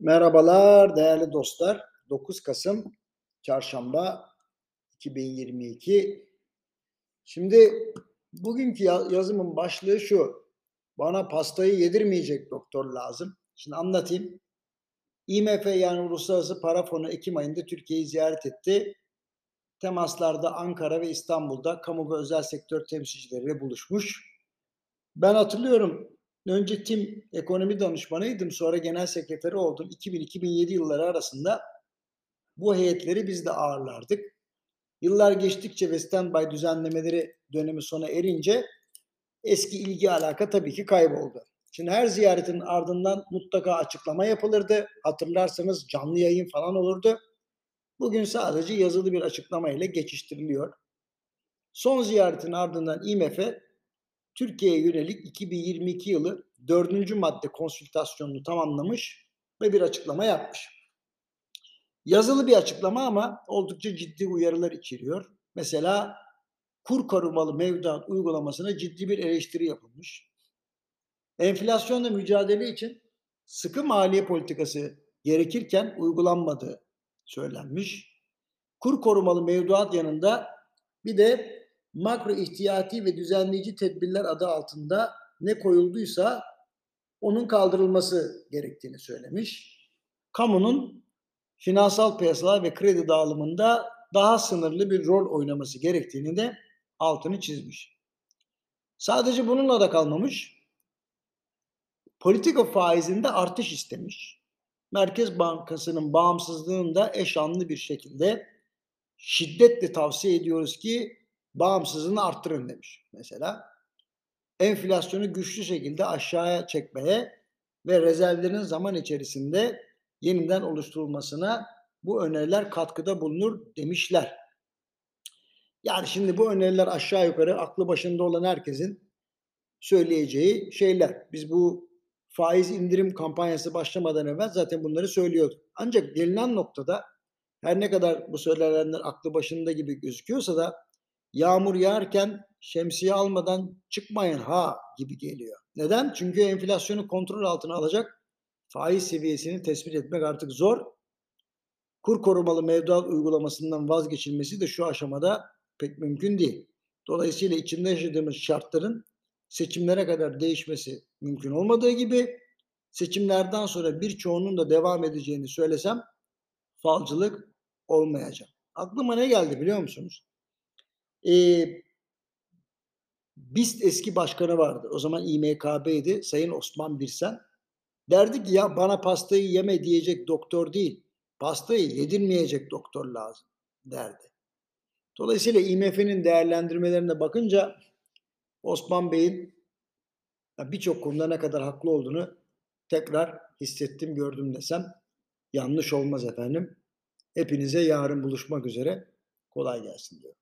Merhabalar değerli dostlar. 9 Kasım Çarşamba 2022. Şimdi bugünkü ya- yazımın başlığı şu. Bana pastayı yedirmeyecek doktor lazım. Şimdi anlatayım. IMF yani Uluslararası Para Fonu Ekim ayında Türkiye'yi ziyaret etti. Temaslarda Ankara ve İstanbul'da kamu ve özel sektör temsilcileriyle buluşmuş. Ben hatırlıyorum önce tim ekonomi danışmanıydım sonra genel sekreteri oldum. 2000-2007 yılları arasında bu heyetleri biz de ağırlardık. Yıllar geçtikçe ve standby düzenlemeleri dönemi sona erince eski ilgi alaka tabii ki kayboldu. Şimdi her ziyaretin ardından mutlaka açıklama yapılırdı. Hatırlarsanız canlı yayın falan olurdu. Bugün sadece yazılı bir açıklama ile geçiştiriliyor. Son ziyaretin ardından IMF Türkiye'ye yönelik 2022 yılı dördüncü madde konsültasyonunu tamamlamış ve bir açıklama yapmış. Yazılı bir açıklama ama oldukça ciddi uyarılar içeriyor. Mesela kur korumalı mevduat uygulamasına ciddi bir eleştiri yapılmış. Enflasyonla mücadele için sıkı maliye politikası gerekirken uygulanmadığı söylenmiş. Kur korumalı mevduat yanında bir de makro ihtiyati ve düzenleyici tedbirler adı altında ne koyulduysa onun kaldırılması gerektiğini söylemiş. Kamunun finansal piyasalar ve kredi dağılımında daha sınırlı bir rol oynaması gerektiğini de altını çizmiş. Sadece bununla da kalmamış. Politika faizinde artış istemiş. Merkez Bankası'nın bağımsızlığını da eşanlı bir şekilde şiddetle tavsiye ediyoruz ki bağımsızlığını arttırın demiş mesela. Enflasyonu güçlü şekilde aşağıya çekmeye ve rezervlerin zaman içerisinde yeniden oluşturulmasına bu öneriler katkıda bulunur demişler. Yani şimdi bu öneriler aşağı yukarı aklı başında olan herkesin söyleyeceği şeyler. Biz bu faiz indirim kampanyası başlamadan evvel zaten bunları söylüyorduk. Ancak gelinen noktada her ne kadar bu söylenenler aklı başında gibi gözüküyorsa da yağmur yağarken şemsiye almadan çıkmayın ha gibi geliyor. Neden? Çünkü enflasyonu kontrol altına alacak faiz seviyesini tespit etmek artık zor. Kur korumalı mevduat uygulamasından vazgeçilmesi de şu aşamada pek mümkün değil. Dolayısıyla içinde yaşadığımız şartların seçimlere kadar değişmesi mümkün olmadığı gibi seçimlerden sonra birçoğunun da devam edeceğini söylesem falcılık olmayacak. Aklıma ne geldi biliyor musunuz? Ee, BIST eski başkanı vardı. O zaman İMKB'ydi. Sayın Osman Birsen. Derdi ki ya bana pastayı yeme diyecek doktor değil. Pastayı yedirmeyecek doktor lazım derdi. Dolayısıyla IMF'nin değerlendirmelerine bakınca Osman Bey'in birçok konuda ne kadar haklı olduğunu tekrar hissettim, gördüm desem yanlış olmaz efendim. Hepinize yarın buluşmak üzere. Kolay gelsin diyorum.